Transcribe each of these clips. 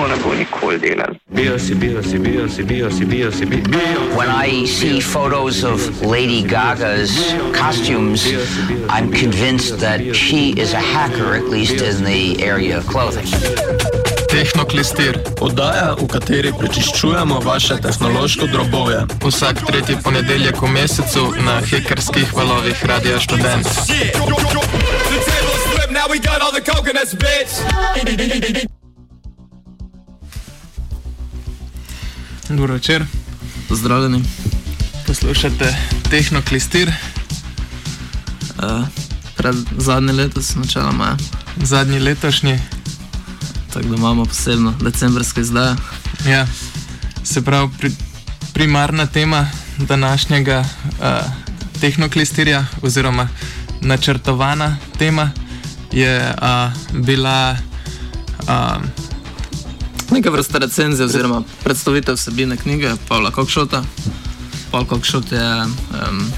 to ne bo nikoli delal. Bio si, bio si, bio si, bio si, bio si, bio si. When I see photos of Lady Gaga's costumes, I'm convinced that she is a hacker, at least in the area of clothing. Tehnoklistir, oddaja, v kateri prečiščujemo vaše tehnološko drobove. Vsak tretji ponedeljek v mesecu na hekerskih valovih Radia Student. Now we got all the coconuts, bitch. Dobro večer, Pozdravljeni. poslušate Tehnoklistir, Uh, pred zadnje leto, načeloma, zadnji letošnji. tako da imamo posebno decembrsko izdajo. Ja, se pravi, pri, primarna tema današnjega uh, tehnoklistirja, oziroma načrtovana tema, je uh, bila. Uh, Neka vrsta recenzije oziroma predstavitev vsebine knjige Pavla Kokšota. Paul Kokšot je um,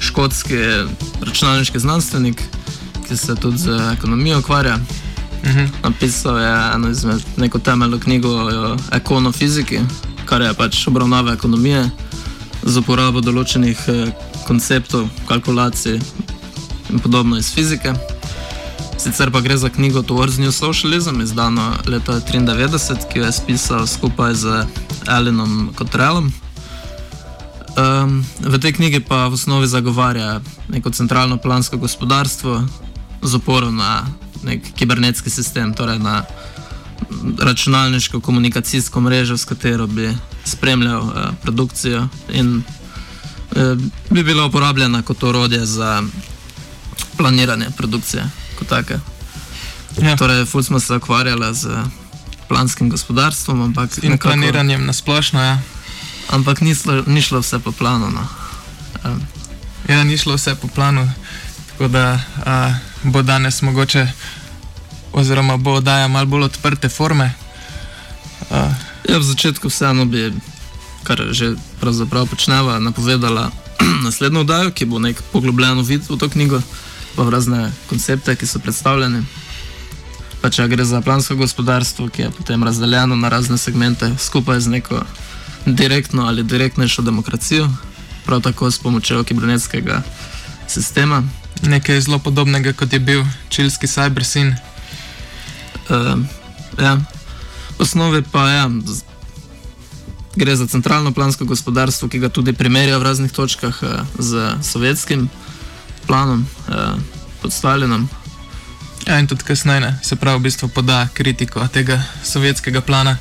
škotski računalniški znanstvenik, ki se tudi z ekonomijo ukvarja. uh -huh, Napisal je eno izmed neko temeljno knjigo o ekonofiziki, kar je pač obravnava ekonomije z uporabo določenih eh, konceptov, kalkulacij in podobno iz fizike. Sicer pa gre za knjigo Towards New Socialism, izdano leta 1993, ki jo je spisal skupaj z Alinom Cottrellom. Um, v tej knjigi pa v osnovi zagovarja neko centralno plansko gospodarstvo z oporo na nek kibernetski sistem, torej na računalniško komunikacijsko mrežo, s katero bi spremljal uh, produkcijo in uh, bi bila uporabljena kot orodje za planiranje produkcije kot take. ja. Torej, ful smo se ukvarjali z planskim gospodarstvom, ampak, In nekako- planiranjem na splošno, ja. ampak ni, šlo, ni šlo vse po planu. No. Um, Ja, ni šlo vse po planu, tako da a, bo danes mogoče, oziroma bo oddaja malo bolj odprte forme. A, Ja, v začetku vseeno bi, kar že pravzaprav počneva, napovedala naslednjo oddajo, ki bo nek poglobljen vid v to knjigo, pa v razne koncepte, ki so predstavljeni. Pa če gre za plansko gospodarstvo, ki je potem razdeljeno na razne segmente, skupaj z neko direktno ali direktnejšo demokracijo, prav tako s pomočjo kibernetskega sistema. nekaj zelo podobnega, kot je bil čilski Cybersin. Uh, ja. V osnovi pa ja, z- gre za centralno plansko gospodarstvo, ki ga tudi primerja v raznih točkah uh, z sovjetskim planom uh, pod Stalinom. Ja, in tudi kasneje, ne, se pravi, v bistvu poda kritiko tega sovjetskega plana.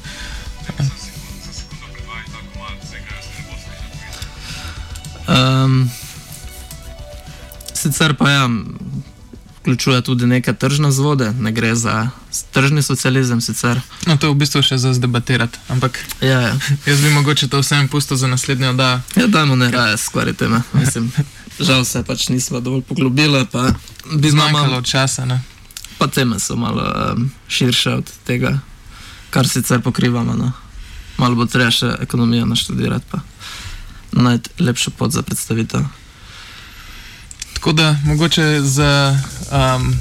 Um, sicer pa ja, vključuje tudi neke tržne zvode, ne gre za tržni socializem. Sicer. No, to je v bistvu še za zdebatirati, ampak Ja, ja. jaz bi mogoče to vsem pustil za naslednjo oddajo. Ja, dajmo ne raje skvari teme. Mislim, žal se pač nismo dovolj poglobili, pa bi Zmanjkalo znamo. časa. Ne. Pa teme so malo um, širše od tega, kar sicer pokrivamo. No. Malo bo treba še ekonomijo naštudirati, pa najti lepšo pot za predstavitev. Tako da mogoče za um,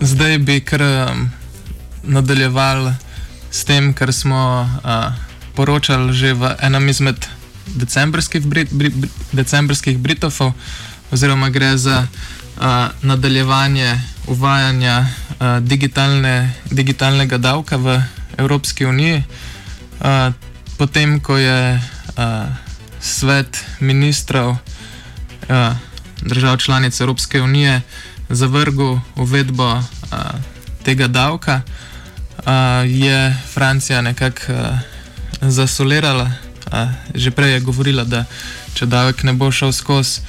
zdaj bi kar um, nadaljevali s tem, kar smo uh, poročali že v enem izmed decembrskih, brit, bri, bri, decembrskih Britofov, oziroma gre za uh, nadaljevanje uvajanja uh, digitalne, digitalnega davka v Evropski uniji. Uh, potem, ko je uh, svet ministrov držav članic Evropske unije zavrgel uvedbo uh, tega davka, uh, je Francija nekako zasolirala. Že prej je govorila, da če davek ne bo šel skozi,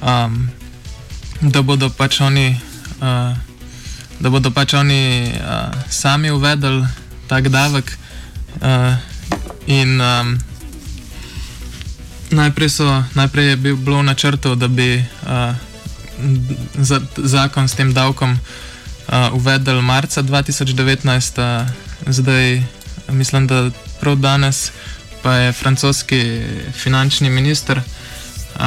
um, da bodo pač oni. Uh, Da bodo pač oni uh, sami uvedli tak davek, uh, in um, najprej, so, najprej je bil, bilo načrto, da bi uh, za, zakon s tem davkom uh, uvedel marca 2019, uh, zdaj mislim, da prav danes pa je francoski finančni minister uh,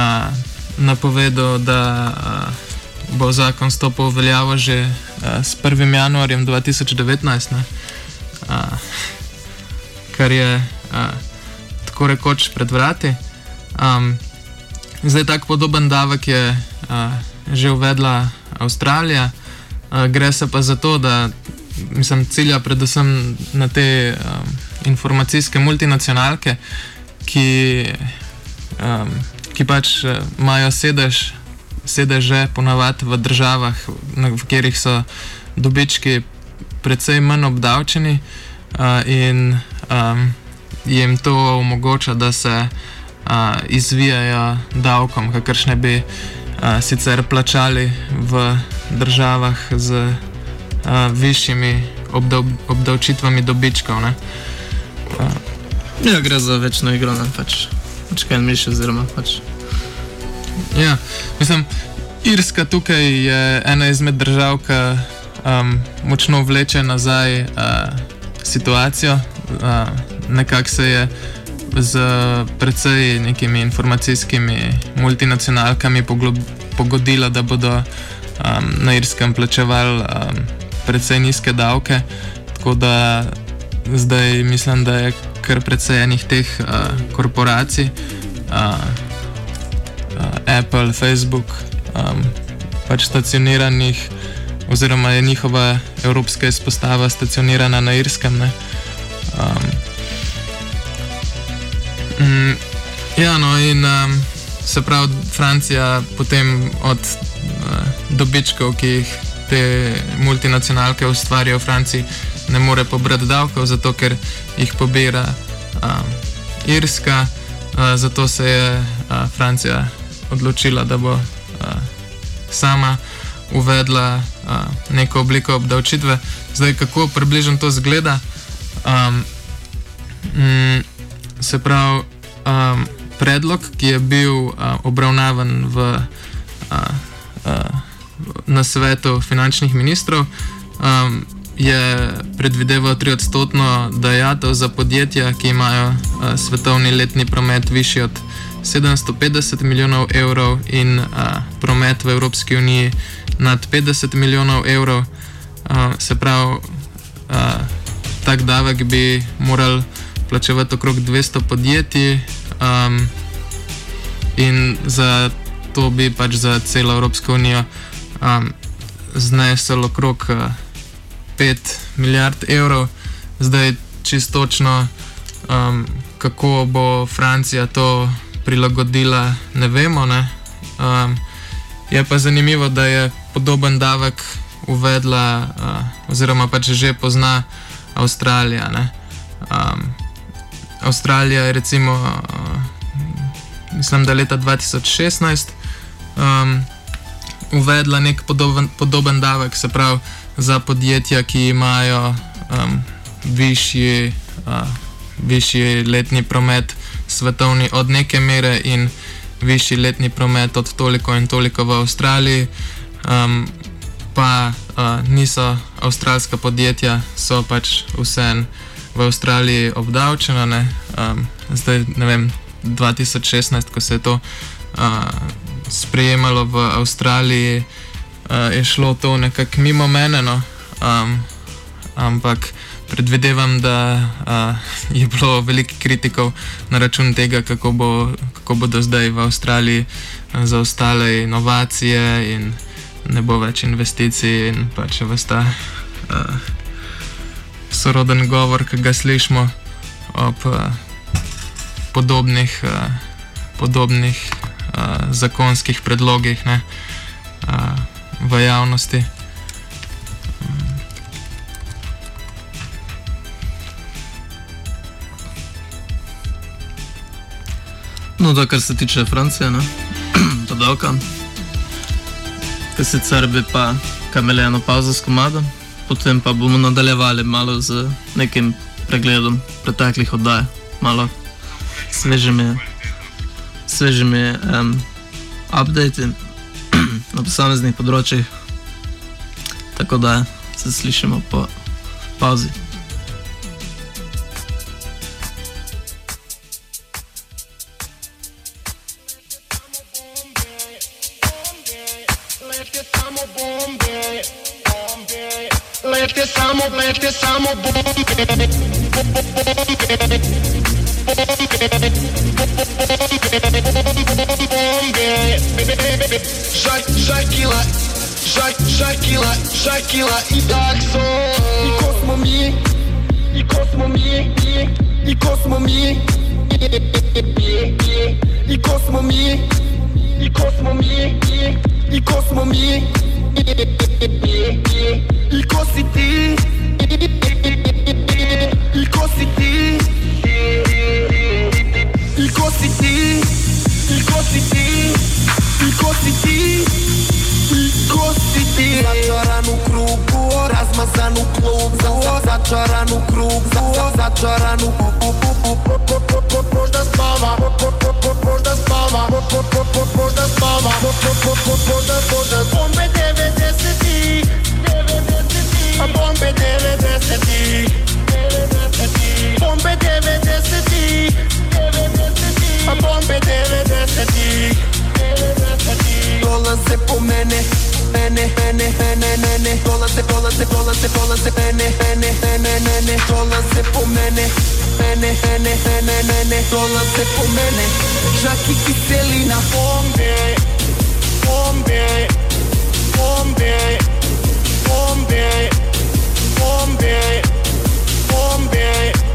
napovedal, da uh, bo zakon stopil v veljavo že uh, s 1. januarjem 2019. Ne. uh, kar je uh, tako rekoč pred vrati. Um, zdaj, tako podoben davek je uh, že uvedla Avstralija, uh, gre se pa za to, da mislim, cilja predvsem na te um, informacijske multinacionalke, ki, um, ki pač imajo sedež, sedeže ponavadi v državah, v katerih so dobički precej manj obdavčeni uh, in um, jim to omogoča, da se uh, izvijajo davkom, kakršne bi uh, sicer plačali v državah z uh, višjimi obdav obdavčitvami dobičkov. Uh, ja, gre za večno igro, ne pač. Pač kaj misliš, oziroma pač. Ja, mislim, Irska tukaj je ena izmed držav, ki um, močno vleče nazaj uh, situacijo. Uh, Nekako se je z precej nekimi informacijskimi multinacionalkami pogodila, da bodo um, na Irskem plačevali um, precej nizke davke. Tako da zdaj mislim, da je kar precej enih teh uh, korporacij, uh, uh, Apple, Facebook, um, pač stacioniranih oziroma je njihova evropska izpostava stacionirana na Irskem. Um, mm, ja, no, in um, se pravi, Francija potem od uh, dobičkov, ki jih te multinacionalke ustvarjajo v Franciji, ne more pobrati davkov, zato ker jih pobira um, Irska. Uh, zato se je uh, Francija odločila, da bo uh, sama uvedla uh, neko obliko obdavčitve. Zdaj, kako približno to zgleda? Um, mm, se pravi, um, predlog, ki je bil uh, obravnavan v, uh, uh, na svetu finančnih ministrov, um, je predvideval 3-odstotno dajatev za podjetja, ki imajo uh, svetovni letni promet višji od 750 milijonov evrov in uh, promet v Evropski uniji nad 50 milijonov evrov. Uh, se pravi, uh, tak davek bi morali plačevati okrog 200 podjetij, um, in za to bi pač za celo Evropsko unijo um, znesel okrog uh, 5 milijard evrov. Zdaj, čistočno, um, kako bo Francija to prilagodila, ne vemo. Ne? Um, je pa zanimivo, da je podoben davek uvedla, uh, oziroma pač že pozna Avstralija. Um, Avstralija je recimo, uh, mislim, da leta 2016 um, uvedla nek podoben, podoben davek, se pravi za podjetja, ki imajo um, višji, uh, višji letni promet svetovni od neke mere in višji letni promet od toliko in toliko v Avstraliji. Um, pa uh, niso avstralska podjetja, so pač vseeno v Avstraliji obdavčena. Um, zdaj, ne vem, 2016, ko se je to uh, sprejemalo v Avstraliji, uh, je šlo to nekako mimo mene. No? Um, ampak predvidevam, da uh, je bilo veliko kritikov na račun tega, kako, bo, kako bodo zdaj v Avstraliji zaostale inovacije in ne bo več investicij in pač vsta uh, soroden govor, ki ga slišimo ob uh, podobnih, uh, podobnih uh, zakonskih predlogih ne, uh, v javnosti. No, da kar se tiče Francije, to je. Ker sicer bi pa kamele eno pauzo s komadom, potem pa bomo nadaljevali malo z nekim pregledom preteklih oddaj, malo svežimi, svežimi um, updati na posameznih področjih. Tako da se slišimo po pauzi. Samo bombe. Šakila, šakila, šakila i takso. I ko smo mi, i ko smo mi, i ko smo mi, i ko smo mi, i ko smo mi, i ko smo mi, i ko si ti, i ko si ti? I ko si ti? I ko si ti? I ko si ti? I ko si ti? Začaran u krugu, razmazan u klubu Začaran u krugu, začaran u Možda spava, možda spava Možda spava, možda, možda Bombe 90-ih Bombe 90-ih Pompe deve deseti Pompe deve deseti Dolaze po mene Mene, mene, mene, mene. Dolaze, dolaze, dolaze, dolaze Mene, mene, mene, mene. Dolaze po mene Mene, mene, mene, mene. Dolaze po mene. Žaki kiselina Pompe Pompe Pompe Pompe Pompe Pompe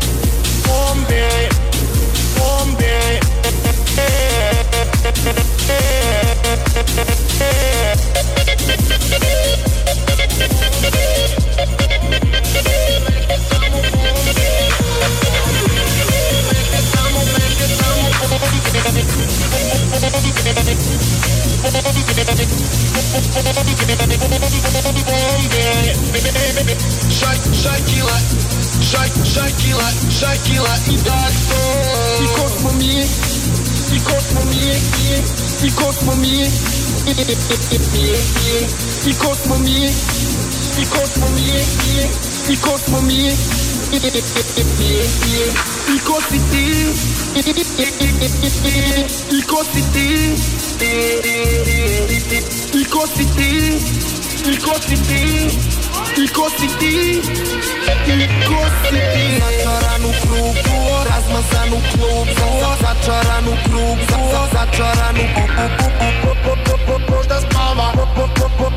Shakila, Shakila, Shakila i takso. I ko smo mi, i ko smo mi, i ko smo mi, i ko smo mi, i ko smo mi, i ko smo mi, i ko si ti, i ko si ti, i ko si ti, i ko si ti, Začaranú krúgu, razmazanú klúbu Začaranú krúgu, začaranú Možda spáva,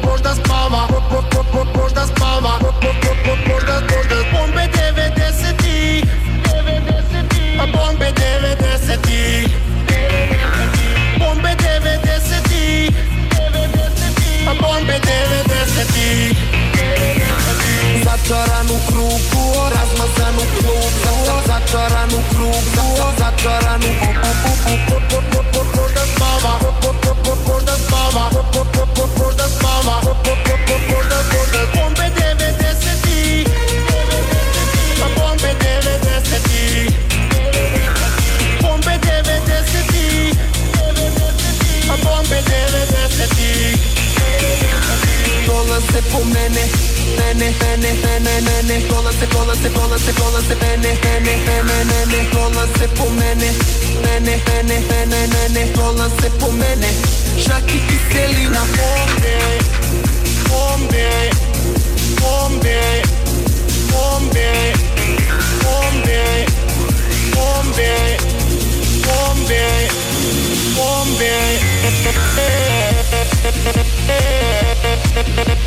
možda spáva Možda spáva, možda, možda Bombe 90 A bombe 90 Bombe 90 A bombe 90 Začaranú Sarà un gruppo, sarà un Pompe deve desserti La pompe deve desserti Pompe deve desserti La pompe deve Dolaze po mene, mene, mene, mene, mene Dolaze, dolaze, dolaze, dolaze mene, mene, mene, mene Dolaze po mene, mene, mene, mene, mene Dolaze po mene, čak i kiselina Bombe, bombe, bombe, bombe, bombe, bombe, bombe, bombe Shakila, Shakila, Shakila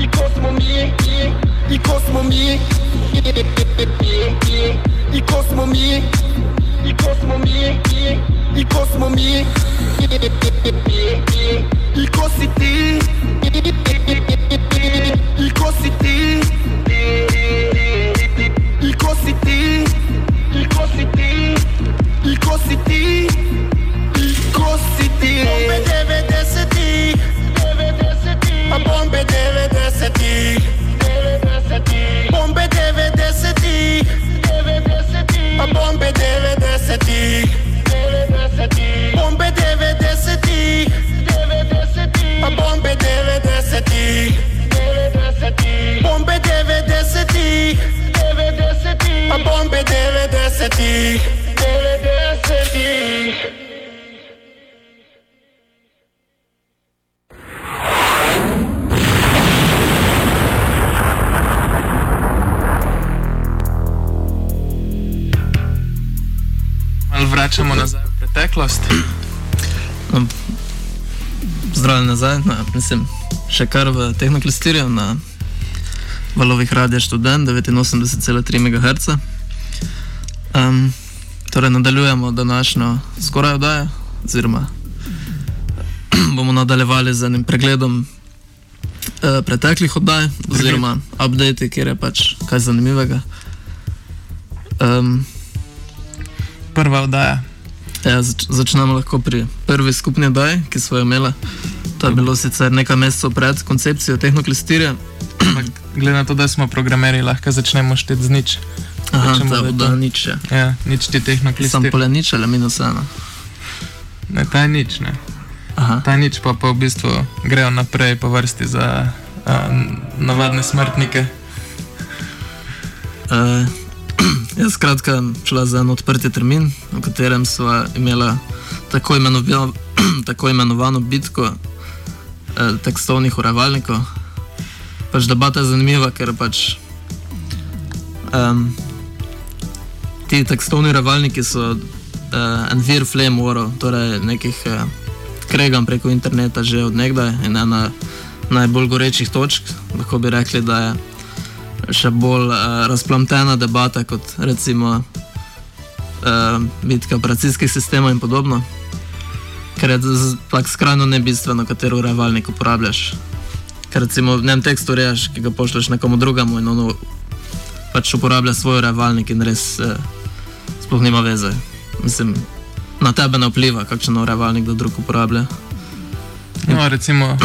i ko smo mi, i ko smo mi, i ko smo mi, i ko smo mi, i ko smo mi, i ko smo mi, i ko desetih. 90-ih. Malo vračamo nazaj v preteklost. Zdravljen nazaj, na, mislim, še kar v tehnoklistirju na valovih radia študent 89,3 MHz. Um, torej, nadaljujemo današnjo skoraj oddajo, oziroma bomo nadaljevali z enim pregledom uh, preteklih oddaj, oziroma update, kjer je pač kaj zanimivega. Um, Prva oddaja. Ja, zač začnemo lahko pri prvi skupni oddaji, ki smo jo imeli. To je bilo sicer nekaj mesecev pred koncepcijo tehnoklistirja. Glede na to, da smo programeri, lahko začnemo šteti z nič. Aha, da je to- nič. še. Ja, nič ti Sam tehnoklistir. pole nič ali minus ena. Ne, ta je nič, ne. Aha. Ta nič pa, pa v bistvu grejo naprej po vrsti za a, navadne smrtnike. Uh, jaz skratka šla za en odprti termin, v katerem sva imela tako, imenova, tako imenovano bitko uh, tekstovnih urevalnikov. Pač debata je zanimiva, ker pač um, ti tekstovni urevalniki so uh, en vir flame warov, torej nekih uh, kregam preko interneta že od nekdaj in ena najbolj gorečih točk. Lahko bi rekli, da je še bolj uh, razplamtena debata kot recimo uh, bitka operacijskih sistemov in podobno. Ker je z- tak skrajno nebistveno, katero urevalnik uporabljaš. Ker recimo v enem tekstu rečeš, ki ga pošlješ nekomu drugemu in ono pač uporablja svoj urevalnik in res uh, sploh nima veze. Mislim, na tebe ne vpliva, kakšen urevalnik da drug uporablja. No, recimo,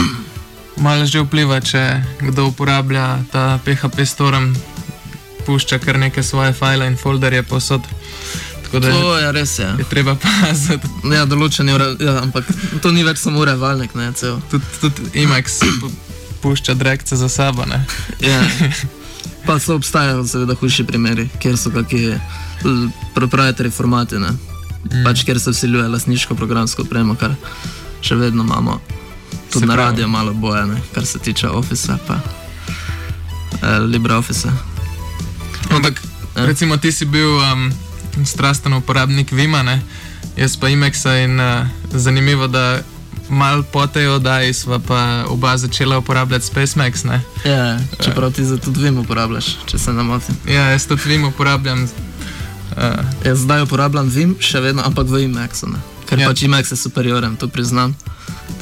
malo že vpliva, če kdo uporablja ta PHP storm, pušča kar neke svoje file in folderje posod. Tako da To je res, ja. je treba paziti. Ja, določeni, ure- ja, ampak to ni več samo urevalnik, ne, cel. Tudi, Emacs pu- pušča drekce za sabo. Ne? Ja. Pa so obstajajo seveda hujši primeri, kjer so kakšni proprietary formati, ne? pač kjer se vsiljuje lasniško programsko opremo, kar še vedno imamo. Tudi na radiju malo boje, ne? kar se tiče Office, pa eh, LibreOffice. Ampak, Ja. recimo, ti si bil um, strasten uporabnik Vima, ne? jaz pa Emaxa in uh, zanimivo, da mal po tej oddaji sva pa oba začela uporabljati SpaceMax. Ne? Ja, čeprav ti za tudi vim uporabljaš, če se ne motim. Ja, jaz tudi Vim uporabljam. Uh, Jaz zdaj uporabljam vim, še vedno, ampak v Emaxu, ne? ker Ja. pač Emax je superioren, to priznam.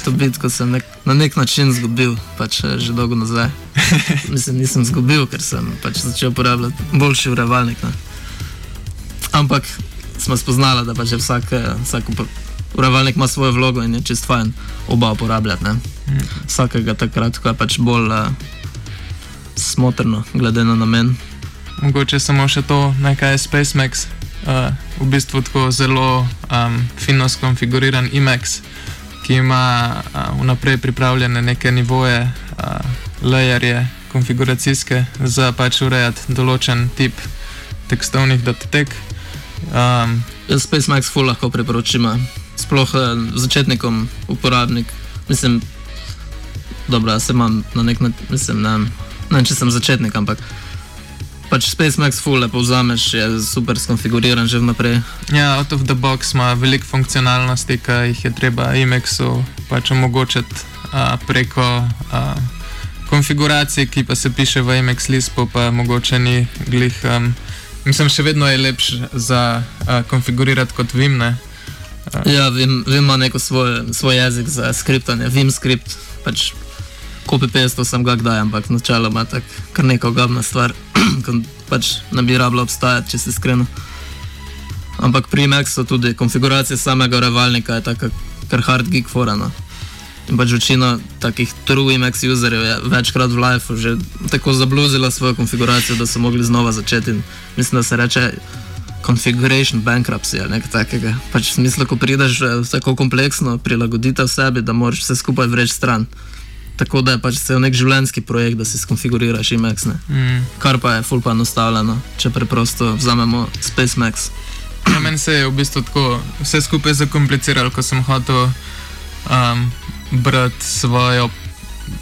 To bitko sem nek, na nek način izgubil, pač eh, že dolgo nazaj. Mislim, nisem izgubil, ker sem pač začel uporabljati boljši urevalnik. Ne? Ampak smo spoznali, da pač je vsak, eh, vsak urevalnik ima svojo vlogo in je čist fajn oba uporabljati. Ne? Vsakega takrat, ko je pač bolj uh, smotrno, glede na namen. mogoče samo še to, nekaj je SpaceMax. Uh, v bistvu tako zelo um, fino skonfiguriran Emacs, ki ima uh, vnaprej pripravljene neke nivoje, uh, layerje, konfiguracijske, za pač urejati določen tip tekstovnih datotek. Um, Jaz Space Max full lahko priporočim, a. sploh eh, začetnikom, uporabnik. Mislim, dobro, se imam na nek način, mislim, ne, ne vem, če sem začetnik, ampak pač Space Max full lepo vzameš, je super skonfiguriran že vnaprej. ja, out of the box ima veliko funkcionalnosti, ki jih je treba Emexu pač omogočiti uh, preko uh, konfiguracije, ki pa se piše v Emex Lispu, pa mogoče ni glih. Um, mislim, še vedno je lepše za uh, konfigurirati kot Vim. Ne? Ja, Vim, Vim ima neko svoj, svoj jezik za skriptanje, Vim skript, pač copy-paste sem ga kdaj, ampak načeloma tak kar neka ogabna stvar, ko pač ne bi rabila obstajati, če si iskren. Ampak pri Maxu tudi konfiguracija samega urevalnika je taka kar hard geek forana. In pač večina takih true Max userjev je večkrat v lifeu že tako zabluzila svojo konfiguracijo, da so mogli znova začeti. In mislim, da se reče configuration bankruptcy ali nekaj takega. Pač v smislu, ko prideš eh, tako kompleksno prilagoditev sebi, da moraš vse skupaj vreči stran. Tako da je pač cel nek življenjski projekt, da si skonfiguriraš ne. Mm. Kar pa je full pa enostavljeno, če preprosto vzamemo Space Max. Ja, meni se je v bistvu tako vse skupaj zakompliciralo, ko sem hotel um, brati svojo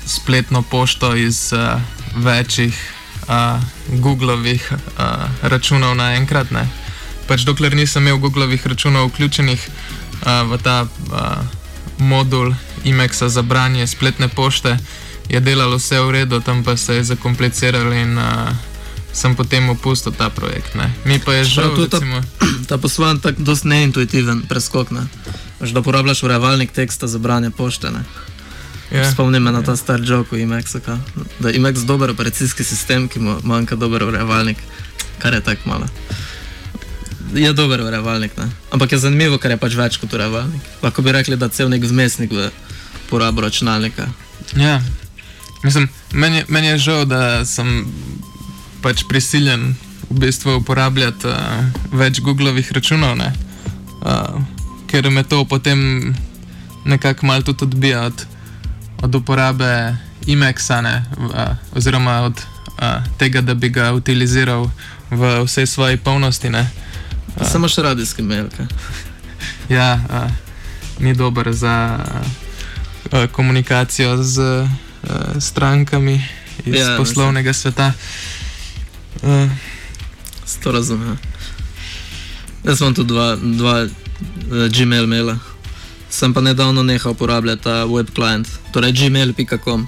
spletno pošto iz uh, večjih uh, Googlovih uh, računov naenkrat. Pač dokler nisem imel Googlovih računov vključenih uh, v ta uh, modul IMEX-a za branje spletne pošte, je delalo vse v redu, tam pa se je zakompliciralo in uh, sem potem opustil ta projekt. Ne. Mi pa je žal, ta- recimo, Ta poslovanje je tako dosti neintuitiven preskok. Ne? Veš, da uporabljaš urejevalnik teksta za branje pošte. Ne? ja, Spomnim me na ta star jok v IMEX-u, ka. da je IMEX dober operacijski sistem, ki mu manjka dober urejevalnik, kar je tako malo. Je dober urejevalnik, ampak je zanimivo, ker je pač več kot urejevalnik. Lahko bi rekli, da cel nek vmesnik v porabo računalnika. Ja, mislim, meni, je- meni je žal, da sem pač prisiljen v bistvu uporabljati uh, več Googlovih računov, ne? uh, ker me to potem nekako malo tudi odbija od, od uporabe IMEX-a, uh, oziroma od uh, tega, da bi ga utiliziral v vsej svoji polnosti. Ne? Samo še radijski mail. ka. Ja, uh, ni dober za uh, komunikacijo z uh, strankami iz Ja, ja, poslovnega sveta. Uh, To razumem. Jaz imam tu dva, dva uh, Gmail maila. Sem pa nedavno nehal uporabljati ta web client, torej gmail.com.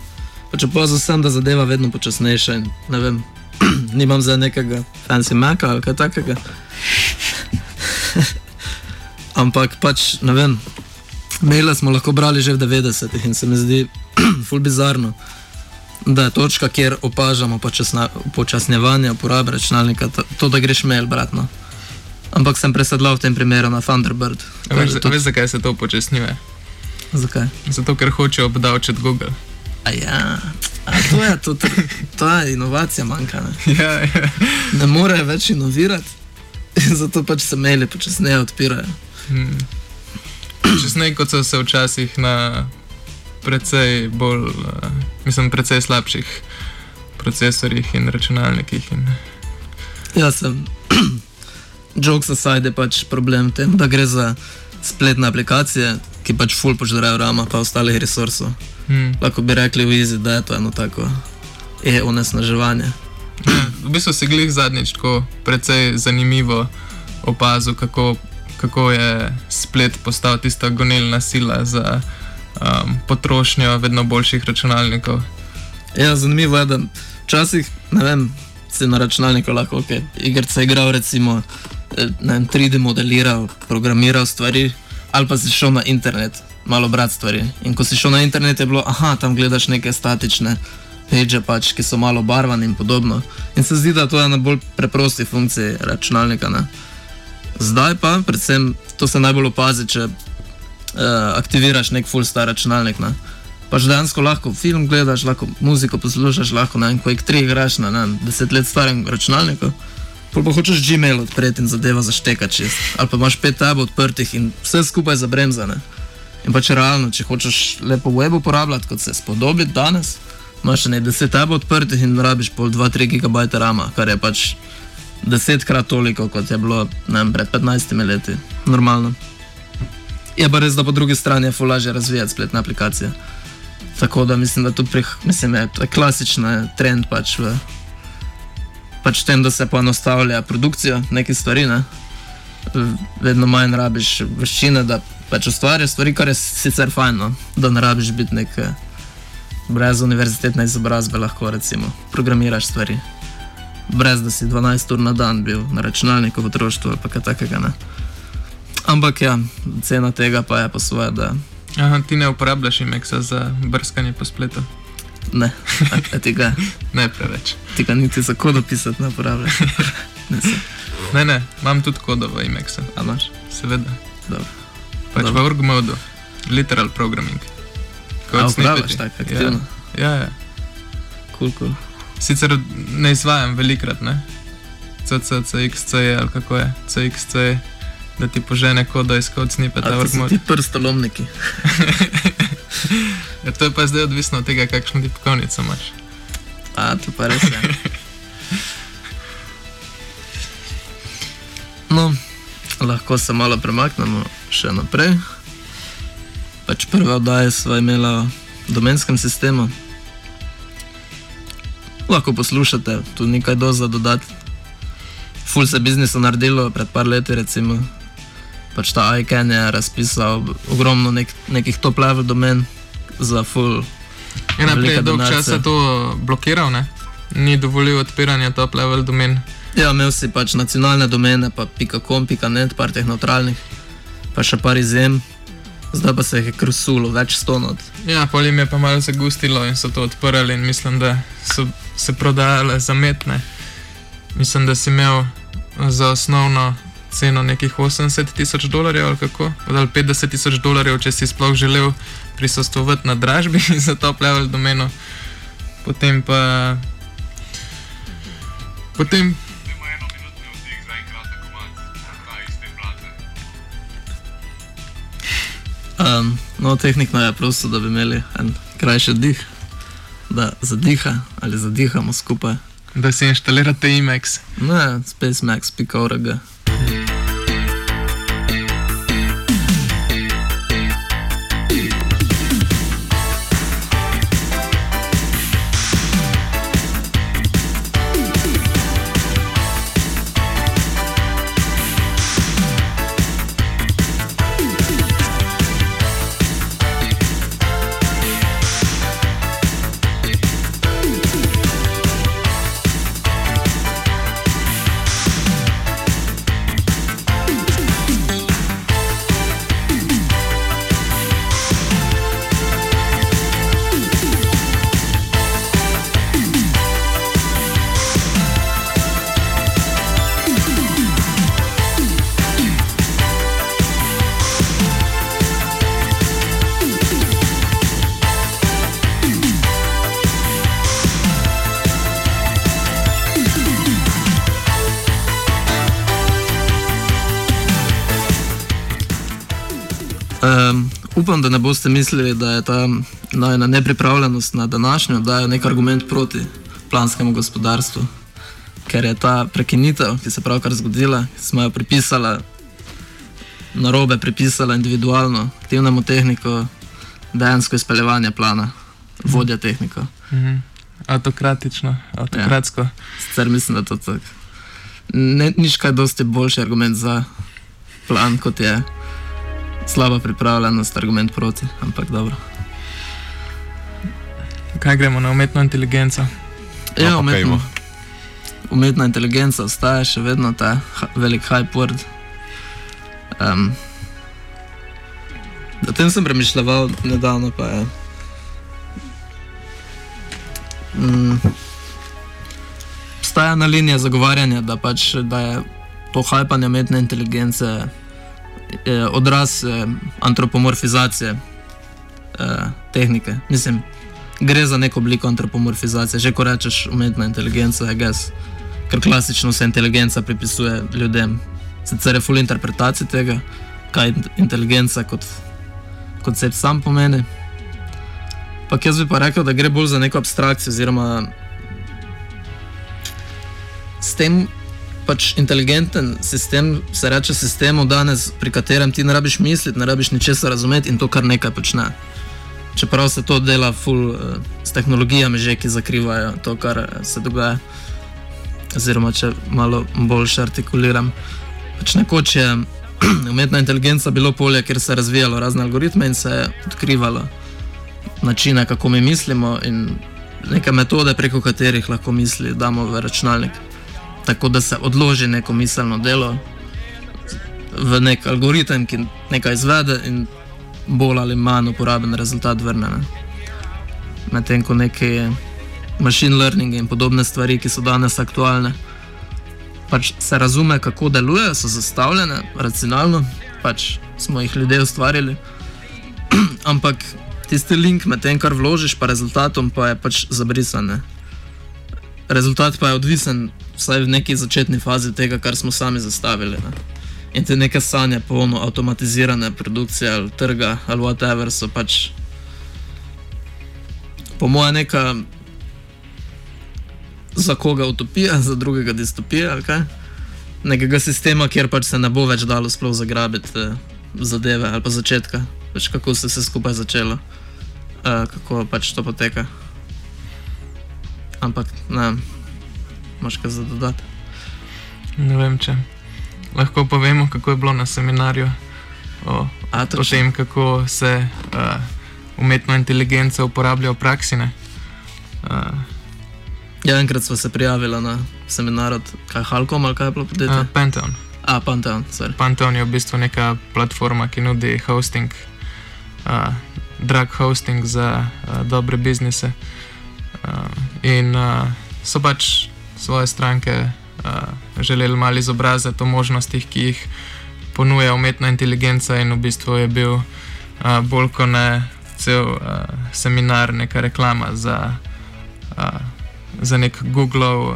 Če pozor sem, da zadeva vedno počasnejša in ne vem, nimam za nekega fancy Maca ali kaj takega. Ampak pač ne vem, maile smo lahko brali že v 90-ih in se mi zdi ful bizarno. Da je točka, kjer opažamo upočasnjevanje uporabe računalnika, to, to da greš mail, bratno. Ampak sem presedlal v tem primeru na Thunderbird. veš, veš, zakaj se to upočasnjuje? Zakaj? Zato, ker hoče obdavčiti Google. A ja, a to je, to, to, to je inovacija manjka. Ne, ja, ja. ne more več inovirati, zato pač se maili počasneje odpirajo. Hmm. Česnej, kot so se včasih na precej bolj, uh, mislim, precej slabših procesorjih in računalnikih. In... Jaz sem. Jokes aside je pač problem v tem, da gre za spletne aplikacije, ki pač full požrejo rama, pa ostalih resursov. Hmm. Lahko bi rekli v Easy, da je to eno tako e-onesnaževanje. Ja, v bistvu si glih zadnjič tako precej zanimivo opazil, kako, kako je splet postal tista gonilna sila za um, potrošnjo vedno boljših računalnikov. Ja, zanimivo je, da včasih, si na računalniku lahko okay, igrice igral, recimo, eh, vem, 3D modeliral, programiral stvari, ali pa si šel na internet, malo brati stvari. In ko si šel na internet, je bilo, aha, tam gledaš neke statične page, pač, ki so malo barvane in podobno. In se zdi, da to je ena bolj preprosti funkciji računalnika. Ne? Zdaj pa, predvsem, to se najbolj opazi, če uh, aktiviraš nek full star računalnik. Ne? Pač dejansko lahko film gledaš, lahko muziko poslušaš, lahko na enem Quake 3 igraš na ne, vem, deset let starem računalniku. Pa hočeš Gmail odpreti in zadeva zaštekati čist. Ali pa imaš pet tabov odprtih in vse skupaj zabremzane. In pač realno, če hočeš lepo web uporabljati, kot se spodobi danes, imaš še ne deset tabov odprtih in rabiš pol 2-3 GB rama, kar je pač desetkrat toliko, kot je bilo vem, pred 15 leti. Normalno. Je pa res, da po drugi strani je fulaže razvijati spletne aplikacije. Tako da mislim, da tu prih, mislim, je je klasičen trend pač v pač tem, da se poenostavlja produkcija nekih stvari. Ne? Vedno manj rabiš veščine, da pač ustvariš stvari, kar je sicer fajn, no? da ne rabiš biti nek brez univerzitetne izobrazbe, lahko recimo programiraš stvari. Brez da si 12 ur na dan bil na računalniku v otroštvu ali kaj takega. Ne? Ampak ja, cena tega pa je pa svoje, da Aha, ti ne uporabljaš IMEX-a za brskanje po spletu, ne, a, a tega, ne preveč. tega niti za kodo pisati ne uporabljaš. Ne, se, Ne, ne, imam tudi kodo v IMEX-u, a imaš? seveda. Dobro. Pač Dobro. v org modu, literal programming. Kot snippeti. tako aktivno? Ja, ja. ja. Cool, cool. Sicer ne izvajam velikrat, ne. CC, CXC ali kako je, CXC, da ti požene kodo iz kod snippeta A to so ti prstolomniki. Ja, to je pa zdaj odvisno od tega, kakšno tipkovnico imaš. A, to pa res je. No, lahko se malo premaknemo še naprej. Pač prve oddaje smo imeli v domenskem sistemu. Lahko poslušate, tu nekaj do za dodati. Ful se je biznisa naredilo pred par leti, recimo. Pač ta ICANN je razpisal ogromno nek, nekih top level domen za full. Je naprej velike dolg časa to blokiral, ne? Ni dovolil odpiranja top level domen. Ja, imel si pač nacionalne domene, pa .com, .net, par teh neutralnih, pa še par izjem. Zdaj pa se je krusulo, več sto not. Ja, pol jim je pa malo zagustilo in so to odprli in mislim, da so se prodajale zametne. Mislim, da si imel za osnovno ceno nekih 80 tisoč dolarjev ali kako, ali 50 tisoč dolarjev, če si sploh želel prisostovati na dražbi za top level domeno. Potem pa. Potem Um, no, tehnik naj je prosto, da bi imeli en krajši dih, da zadiha ali zadihamo skupaj. da si inštalirate IMAX. Ne, spacemax.org. Um, upam, da ne boste mislili, da je ta najna nepripravljenost na današnjo oddajo nek argument proti planskemu gospodarstvu, ker je ta prekinitev, ki se je pravkar zgodila, smo jo pripisali na robe, pripisali individualno aktivnemu tehniku, dejansko izpeljevanje plana, vodja tehnika. Mhm. Autokratično, autokratsko. Ja. Sicer mislim, da to tako. Ne, nič kaj dosti boljši argument za plan, kot je slaba pripravljenost, argument proti, ampak dobro. Kaj gremo na umetno inteligenco? Ja, pa umetno, umetna inteligenca ostaja še vedno ta velik hype word. Um, o tem sem premišljal nedavno, pa je. Mm, Obstaja ena linija zagovarjanja, da, pač, da je to hajpanje umetne inteligence eh, odraz eh, antropomorfizacije eh, tehnike. Mislim, gre za neko obliko antropomorfizacije. Že ko rečeš umetna inteligenca, je gas, ker klasično se inteligenca pripisuje ljudem. Sicer je full interpretacija tega, kaj int- inteligenca kot koncept sam pomeni. Pa jaz bi pa rekel, da gre bolj za neko abstrakcijo, oziroma s tem pač inteligenten sistem se reče sistemu danes, pri katerem ti ne rabiš misliti, ne rabiš ničesar razumeti in to kar nekaj počne. Čeprav se to dela ful uh, s tehnologijami, že ki zakrivajo to, kar eh, se dogaja. Oziroma, če malo bolj artikuliram. Pač nekoč je umetna inteligenca bilo polje, kjer se je razvijalo razne algoritme in se je odkrivalo načine, kako mi mislimo in neke metode, preko katerih lahko misli damo v računalnik. Tako da se odloži neko miselno delo v nek algoritem, ki nekaj izvede in bolj ali manj uporaben rezultat vrne. ne. Medtem ko neki machine learning in podobne stvari, ki so danes aktualne, pač se razume, kako delujejo, so zastavljene racionalno, pač smo jih ljudje ustvarili. Ampak tisti link med tem, kar vložiš, pa rezultatom, pa je pač zabrisan. ne. Rezultat pa je odvisen, vsaj v neki začetni fazi tega, kar smo sami zastavili. Ne. In te neke sanje, polno avtomatizirane produkcije ali trga ali whatever, so pač po mojem neka za koga utopija, za drugega distopija ali kaj. nekega sistema, kjer pač se ne bo več dalo sploh zagrabiti eh, zadeve ali pa začetka, pač kako se je vse skupaj začelo, eh, kako pač to poteka. Ampak ne, imaš kaj za dodati. Ne vem, če lahko povemo, kako je bilo na seminarju o, A, o tem, kako se uh, umetna inteligenca uporablja v praksi. ne. Uh, Ja, enkrat smo se prijavili na seminar od kaj Halkom ali kaj je bilo podjetje. uh, Pentagon. A, Pantheon, sorry. Pantheon je v bistvu neka platforma, ki nudi hosting, uh, drag hosting za uh, dobre biznise. Uh, in uh, so pač svoje stranke uh, želeli malo izobraziti o možnostih, ki jih ponuja umetna inteligenca, in v bistvu je bil uh, bolj kot ne cel uh, seminar, neka reklama za, uh, za nek Googlov, uh,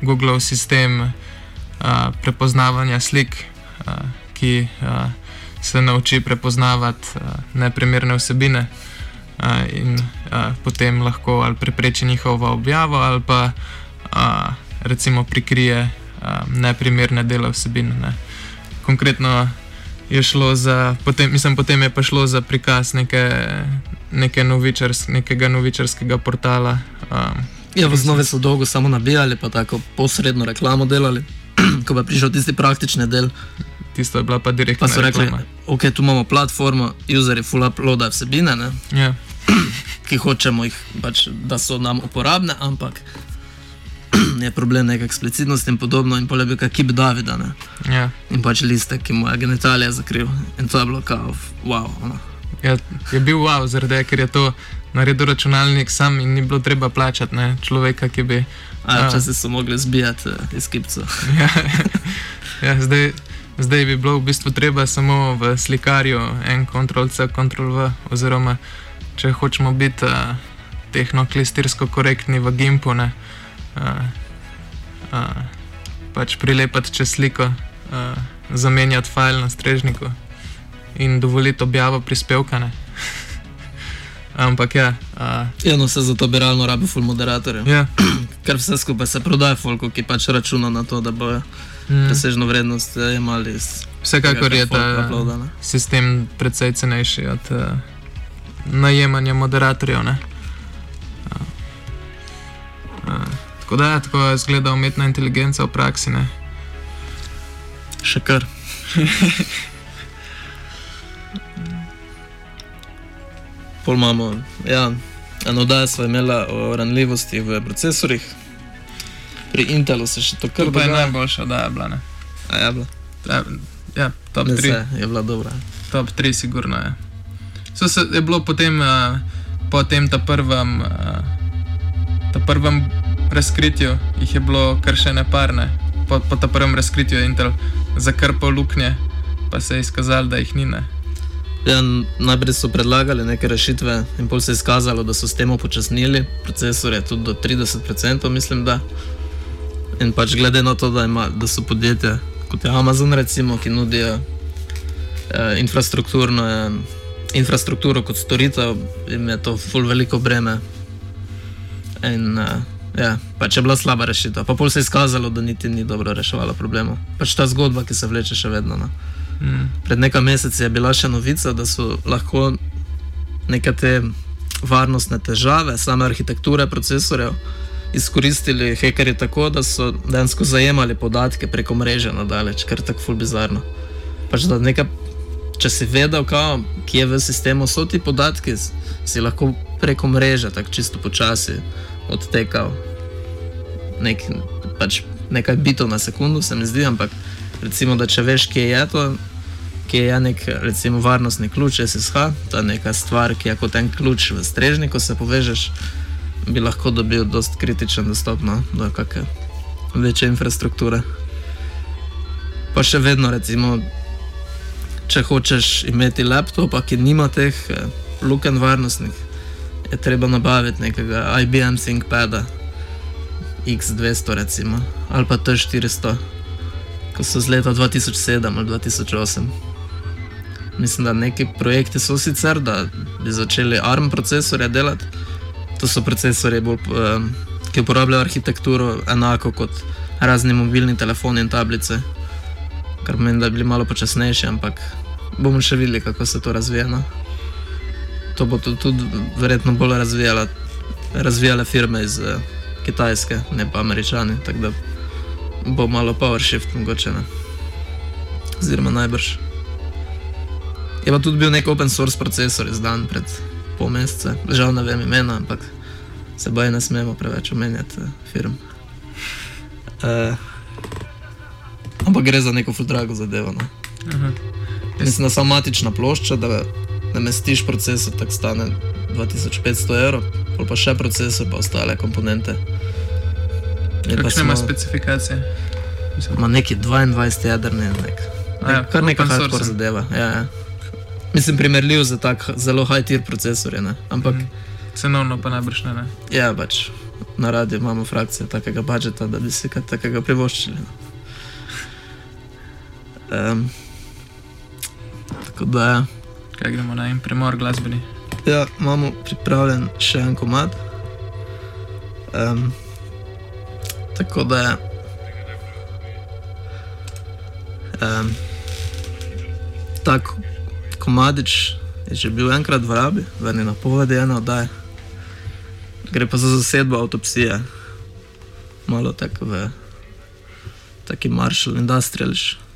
Googlov sistem uh, prepoznavanja slik, uh, ki uh, se nauči prepoznavati uh, neprimerne vsebine uh, in uh, potem lahko ali prepreči njihovo objavo ali pa uh, recimo prikrije uh, neprimerne dele vsebin. Ne. Konkretno je šlo za, potem, mislim, potem je pa šlo za prikaz neke, neke novičars, nekega novičarskega portala. Um, Ja, v osnovi so dolgo samo nabijali, pa tako posredno reklamo delali. Ko pa je prišel tisti praktični del, tisto je bila pa direktna pa so rekli, reklama. ok, tu imamo platformo, userji full uploada vsebine, ne, Ja, ki hočemo jih, pač, da so nam uporabne, ampak je problem neka eksplicitnost in podobno in pole bi kaj kip Davida, ne. ja. In pač liste, ki mu je genitalija zakril. In to je bilo kao, wow. Ono. Ja, je bil wow, zaradi tega, ker je to naredil računalnik sam in ni bilo treba plačati ne, človeka, ki bi. A, a, včasih so mogli zbijati uh, iz kipca. ja, ja, zdaj, zdaj bi bilo v bistvu treba samo v slikarju en Ctrl-C, Ctrl-V, oziroma če hočemo biti uh, tehnoklistirsko korektni v Gimpu, ne, uh, uh, pač prilepati čez sliko, uh, zamenjati file na strežniku in dovoliti objavo prispevka. Ne. Ampak ja, uh, Ja, no, se zato bi realno rabil full moderatorjev. ja. Ker vse skupaj se prodaja folku, ki pač računa na to, da bojo Mm. presežno vrednost eh, iz Vsekakor je ta uploada, ne. sistem precej cenejši od uh, najemanja moderatorjev. ne. Uh, uh, tako da, ja, tako izgleda umetna inteligenca v praksi. Ne? Še kar. Pol imamo, ja, eno oddajo smo imeli o ranljivosti v procesorjih. Pri Intelu se še to kar To pa je dogaja. najboljša, da je bila. Ne? A je bila. Ja, ja, top Ne 3. se, je bila dobra. Top 3, sigurno je. So se, je bilo potem, uh, po tem ta prvem, uh, ta prvem razkritju, jih je bilo kar še ne parne. Po, po ta prvem razkritju je Intel zakrpal luknje, pa se je izkazalo, da jih ni. Ne. Ja, najprej so predlagali neke rešitve, in pol se je izkazalo, da so s tem upočasnili procesore, tudi do 30%, mislim. Da. In pač glede na to, da, ima, da so podjetja kot je Amazon, recimo, ki nudijo eh, infrastrukturno, eh, infrastrukturo kot storitev, jim je to ful veliko breme. In eh, ja, pač je bila slaba rešitev. Pa pol se je izkazalo, da niti ni dobro reševala problemov. Pač ta zgodba, ki se vleče še vedno. No. Mm. Pred nekaj meseci je bila še novica, da so lahko nekatere varnostne težave, same arhitekture procesorjev, izkoristili hekerji tako, da so dejansko zajemali podatke preko mreže nadalje, kar je tako ful bizarno. Pač da nekaj, če si vedel, kao, kje v sistemu so ti podatki, si lahko preko mreže tako čisto počasi odtekal nek, pač nekaj bitov na sekundu, se mi zdi, ampak recimo, da če veš, kje je to, kje je nek recimo, varnostni ključ SSH, ta neka stvar, ki je kot en ključ v strežniku, se povežeš, bi lahko dobil dost kritičen dostop no, do kakšne večje infrastrukture. Pa še vedno, recimo, če hočeš imeti laptopa, ki nima teh eh, luken varnostnih, je treba nabaviti nekega IBM ThinkPada X200, recimo, ali pa T400, ko so z leta 2007 ali 2008. Mislim, da neki projekti so sicer, da bi začeli ARM procesorje delati. To so procesori, bolj, um, ki uporabljajo arhitekturo enako kot razni mobilni telefoni in tablice, kar pomeni, da bi bili malo počasnejši, ampak bomo še videli, kako se to razvija. No. To bo tu- tudi verjetno bolj razvijala, razvijale firme iz uh, Kitajske, ne pa američani, tako da bo malo PowerShift mogoče. Ne. Oziroma najbrž. Je pa tudi bil nek open source procesor izdan pred pol meseca, žal ne vem imena, ampak se boj ne smemo preveč omenjati uh, firm. Uh, ampak gre za neko futrago zadevo. No. Aha. Mislim, da samo matična plošča, da namestiš procesor, tako stane 2500 evrov, pa še procesor, pa ostale komponente. Kakšne ima specifikacije? Mislim, Ma neki 22 jedrni, nek. A ja, nek kar neka open hardcore zadeva. Ja, ja. Mislim, primerljiv za tak zelo high tier procesor, ne? ampak mm. Cenovno pa najbrž ne. ne. ja, pač na radiju imamo frakcijo takega budžeta, da bi si kaj takega privoščili. Um, tako da ja. Kaj gremo na en premor glasbeni? Ja, imamo pripravljen še en komad. Um, tako da je. Um, tak komadič je že bil enkrat v rabi, v eni napovedi ene oddaje. Gre pa za zasedbo avtopsije. Malo tako v taki Marshall Industriališ.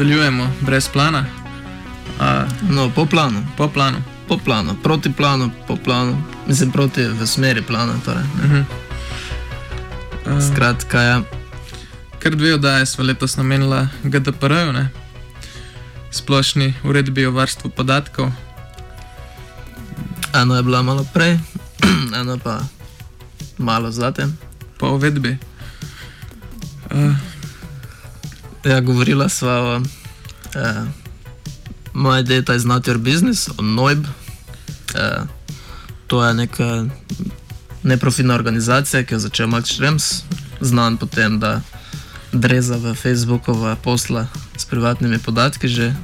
Nadaljujemo brez plana, a, No, po planu, po planu. po planu, proti planu, po planu, mislim proti v smeri plana. Torej, ne. A, Skratka, ja. Kar dve oddaje smo letos namenili GDPR-ju, ne? splošni uredbi o varstvu podatkov. ena je bila malo prej, ena pa malo zatem. po uvedbi. Uh, Ja, govorila sva o eh, My Data is not your business, o NOIB. Eh, to je neka neprofitna organizacija, ki jo je začel Max Schrems, znan potem, da dreza v Facebookova posla s privatnimi podatki že,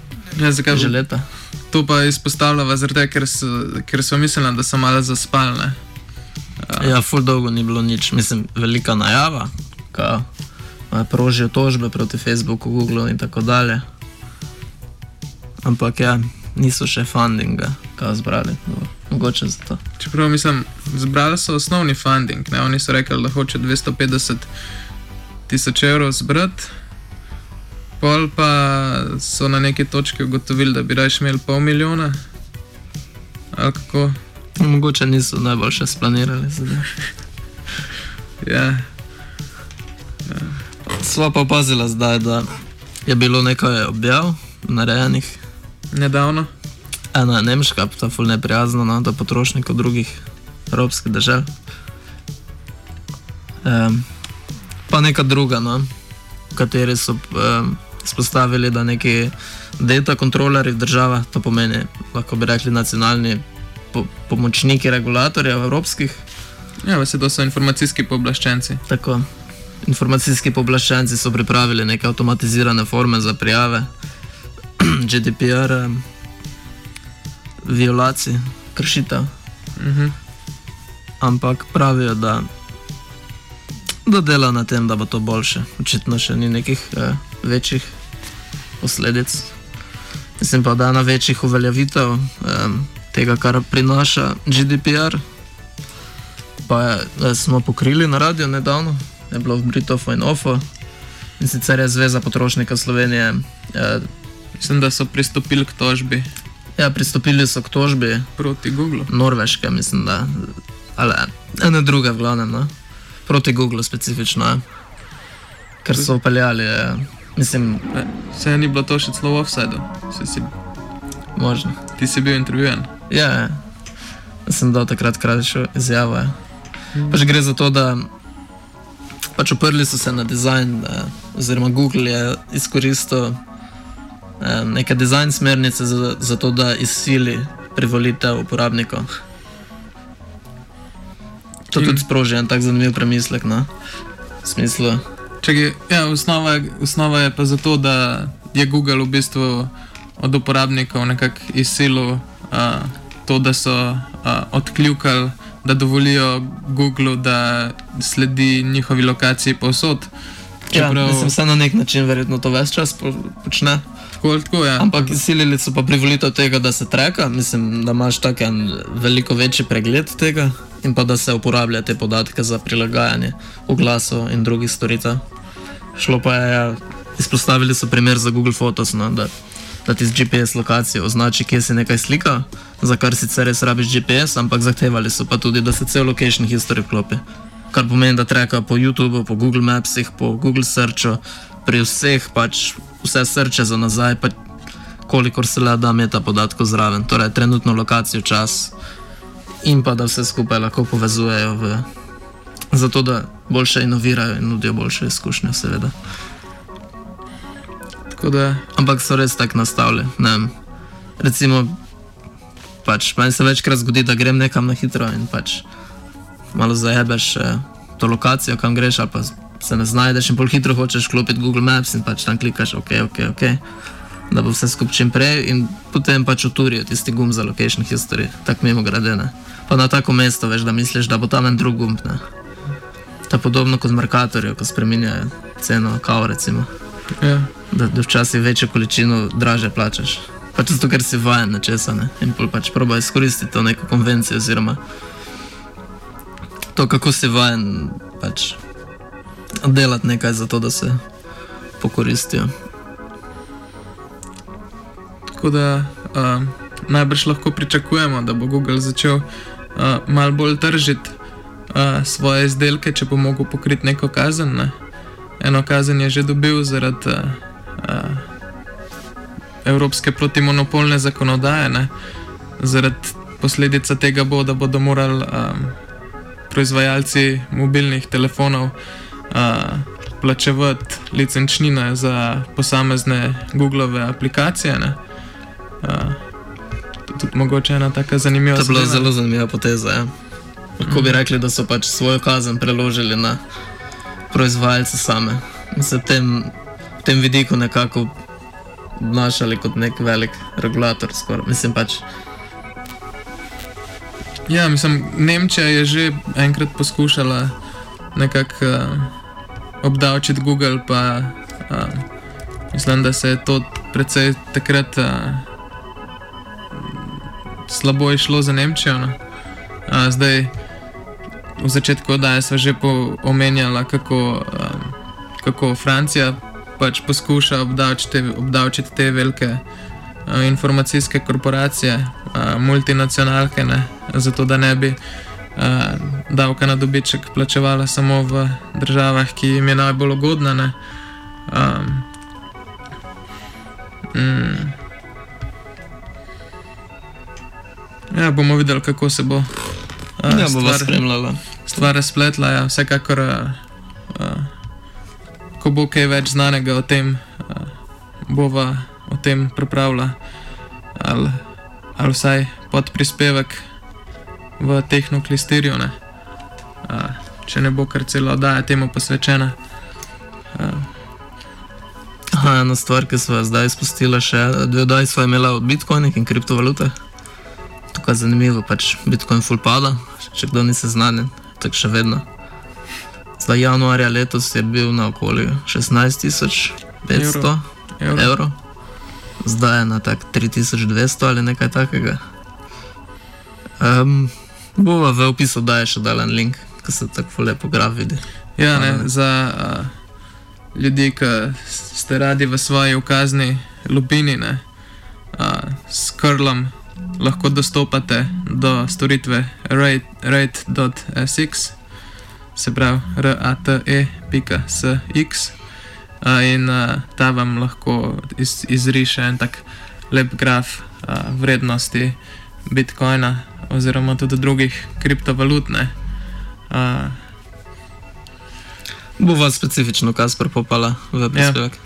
ja, zakaj že leta. to pa izpostavljava, zaradi tega, ker, so- ker smo mislili, da so malo zaspalne. Ja, ful dolgo ni bilo nič, mislim, velika najava, ka eh, prožijo tožbe proti Facebooku, Googlu in tako dalje. Ampak ja, niso še fundinga, kaj zbrali, no, mogoče zato. Čeprav mislim, zbrali so osnovni funding, ne? oni so rekli, da hoče 250 tisoč evrov zbrati. Pol pa so na neki točki ugotovili, da bi raje imeli pol milijona. Ali kako? Mogoče niso najboljše splanirali. zadeve. Ja, Sva pa opazila zdaj, da je bilo nekaj objav narejenih. nedavno. Ena je nemška, ta ful neprijazna no, do potrošnikov drugih evropskih držav. Um, pa neka druga, no, v kateri so um, spostavili, da neki data kontrolerji v državah, to pomeni, lahko bi rekli, nacionalni po pomočniki regulatorjev evropskih, Ja, vse to so informacijski pooblaščenci. Tako. Informacijski pooblaščenci so pripravili neke avtomatizirane forme za prijave GDPR, em, violacij, kršitev, Mhm. ampak pravijo, da, da dela na tem, da bo to boljše. Očitno še ni nekih eh, večjih posledic. Mislim pa, da je ena večjih uveljavitev eh, tega, kar prinaša GDPR. Pa je, eh, smo pokrili na radiju nedavno, je bilo v Britofu in Ofo. In sicer je Zveza potrošnika Slovenije. Eh, Mislim, da so pristopili k tožbi ja, pristopili so k tožbi proti Googlu. Norveške, mislim, da. Ali ene druge, v glavnem, no? proti Googlu specifično. Ja. Ker so upeljali, eh, mislim, Vse ni bilo to še celo v offsajdu, možno. ti si bil intervjujen. Ja, ja. Sem dal takrat krajšo izjavo. Ja. Pač gre za to, da pač oprli so se na dizajn, eh, oziroma Google je izkoristil eh, neke dizajn smernice za, za to, da izsili privolitev uporabnikov. To tudi sproži en tak zanimiv premislek. No? V smislu, Čakaj, ja, osnova, osnova je pa zato, da je Google v bistvu od uporabnikov nekako izsilil uh, to, da so uh, odkljukali, da dovolijo Googlu, da sledi njihovi lokaciji povsod. ja, Čeprav, mislim, se na nek način verjetno to ves čas po, počne. tako tako, ja. Ampak izsilili so pa privolitev tega, da se treka, mislim, da imaš tak en veliko večji pregled tega in pa da se uporablja te podatke za prilagajanje oglasov in drugih storitev. Šlo pa je, ja, izpostavili so primer za Google Photos, no, da, da ti z GPS lokacijo označi, kje si nekaj slika, za kar sicer res rabiš GPS, ampak zahtevali so pa tudi, da se cel location history vklopi. Kar pomeni, da treka po YouTubu, po Google Mapsih, po Google Searchu, pri vseh pač vse srče za nazaj, pa kolikor se le da meta podatkov zraven, torej trenutno lokacijo, čas in pa da vse skupaj lahko povezujejo v. Zato, da boljše inovirajo in nudijo boljše izkušnje, seveda. Da, Ampak so res tako nastavljeni. ne. Recimo, pač, meni se večkrat zgodi, da grem nekam na hitro in pač malo zajebeš eh, to lokacijo, kam greš, ali pa se ne znajdeš in bolj hitro hočeš klopiti Google Maps in pač tam klikaš, ok, ok, ok, da bo vse skupaj čim prej in potem pač uturijo tisti gum za location history, tako mimo gradene. Pa na tako mesto veš, da misliš, da bo tam en drug gumb. Ne? To je podobno kot z Merkatorjem, ko spremenjajo ceno kavo, recimo ja. Da, da včasih večjo količino draže plačaš. Pač zato, ker si vajen na česa ne? in pač proba izkoristiti to neko konvencijo, oziroma to, kako si vajen pač delati nekaj za to, da se pokoristijo. Tako da uh, najbrž lahko pričakujemo, da bo Google začel uh, malo bolj tržiti uh, svoje izdelke, če bo mogel pokriti neko kazen. Ne? Eno kazen je že dobil zaradi uh, evropske protimonopolne zakonodaje, ne? zaradi posledica tega bo, da bodo morali um, proizvajalci mobilnih telefonov uh, plačevati licenčnine za posamezne Google aplikacije. Ne? Uh, to je tudi mogoče ena taka zanimiva To je bila zadeva. zelo zanimiva poteza. Ja. Lahko bi rekli, da so pač svojo kazen preložili na proizvajalce same v tem, vidiku nekako obnašali kot nek velik regulator. Skoraj. Mislim pač, Ja, mislim, Nemčija je že enkrat poskušala nekako uh, obdavčiti Google, pa uh, mislim, da se je to precej takrat uh, slabo išlo za Nemčijo. No. Uh, zdaj, v začetku oddaje smo že omenjala, kako, uh, kako Francija pač poskuša obdavčiti, obdavčiti te velike uh, informacijske korporacije, uh, multinacionalke, ne, zato da ne bi uh, davka na dobiček plačevala samo v državah, ki jim je najbolj ugodna. Ne. Um, mm, ja, bomo videli, kako se bo. Uh, ja, bo vas spremljala. stvar razpletla. Ja. Vsekakor, uh, ko bo kaj več znanega o tem, uh, bova o tem pripravila ali, ali vsaj pod prispevek v tehnoklistirju. Uh, če ne bo kar celo oddaja temu posvečena. Aha, ena stvar, ki smo jo zdaj izpustili, še dve oddaji smo imeli o bitcoinih in kriptovalutah. Tukaj je zanimivo, pač bitcoin full pada, če kdo ni seznanjen, tako še vedno. Zdaj januarja letos je bil na okoli 16.500 Evrov. evrov, zdaj je na tak 3200 ali nekaj takega. Um, bova v opisu daje še dalen link, ki se tako lepo graf vidi. Ja, ne, ne. za uh, ljudi, ki ste radi v svoji ukazni lupini, ne, uh, s krlom lahko dostopate do storitve rate- rate.sx, se pravi rate.sx. In ta vam lahko iz, izriše en tak lep graf vrednosti bitcoina oziroma tudi drugih kriptovalut. ne. Uh, Bova specifično Kasper popala v prispevek. Ja.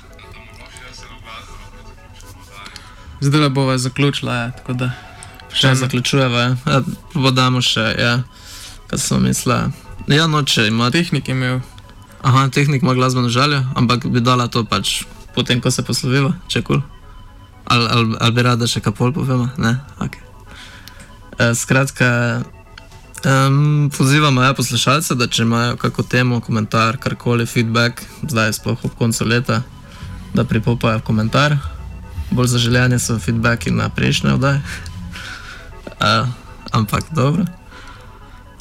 Zdaj bova zaključila, ja, tako da Še ena- zaključujeva, ja. ja pa damo še, ja, kaj sem mislila. Ja, noče ima. tehnik je imel. Aha, tehnik ima glasbeno željo, ampak bi dala to pač potem, ko se posloviva, če kul. Cool. Ali, ali, ali bi rada še kaj pol povema? Ne, ok. E, skratka, um, pozivamo ja, poslušalce, da če imajo kako temo, komentar, karkoli, feedback, zdaj sploh ob koncu leta, da pripopajo komentar. Bolj zaželjeni so feedbacki na prejšnje oddaje. Uh, ampak dobro.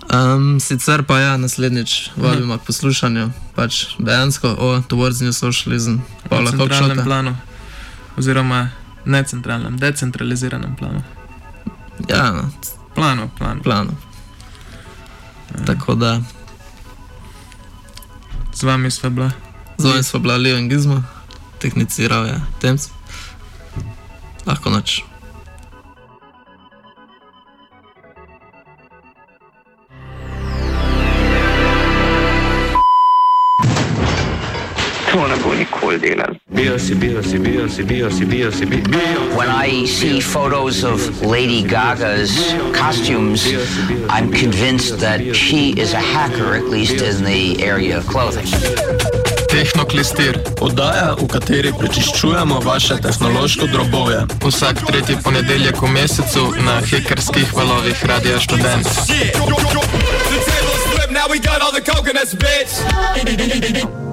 Um, sicer pa ja, naslednjič vabimo k poslušanju, pač dejansko o Towards New Socialism, Na Pavla centralnem Hopšota. planu, oziroma ne centralnem, decentraliziranem planu. Ja, no, Planu, planu. planu. Tako da Z vami sva bila. z vami smo bila Leo in Gizmo, tehniciral je Temps. Lahko noč. To ne bo nikoli delal. Bio si, bio si, bio si, bio si, bio si, bi- bio. When I see photos of Lady Gaga's costumes, I'm convinced that she is a hacker, at least in the area of clothing. Tehnoklistir. Oddaja, v kateri prečiščujemo vaše tehnološko drobovje. Vsak tretji ponedeljek v mesecu na hekerskih valovih Radia. The tables flip, now we got all the coconuts, bitch.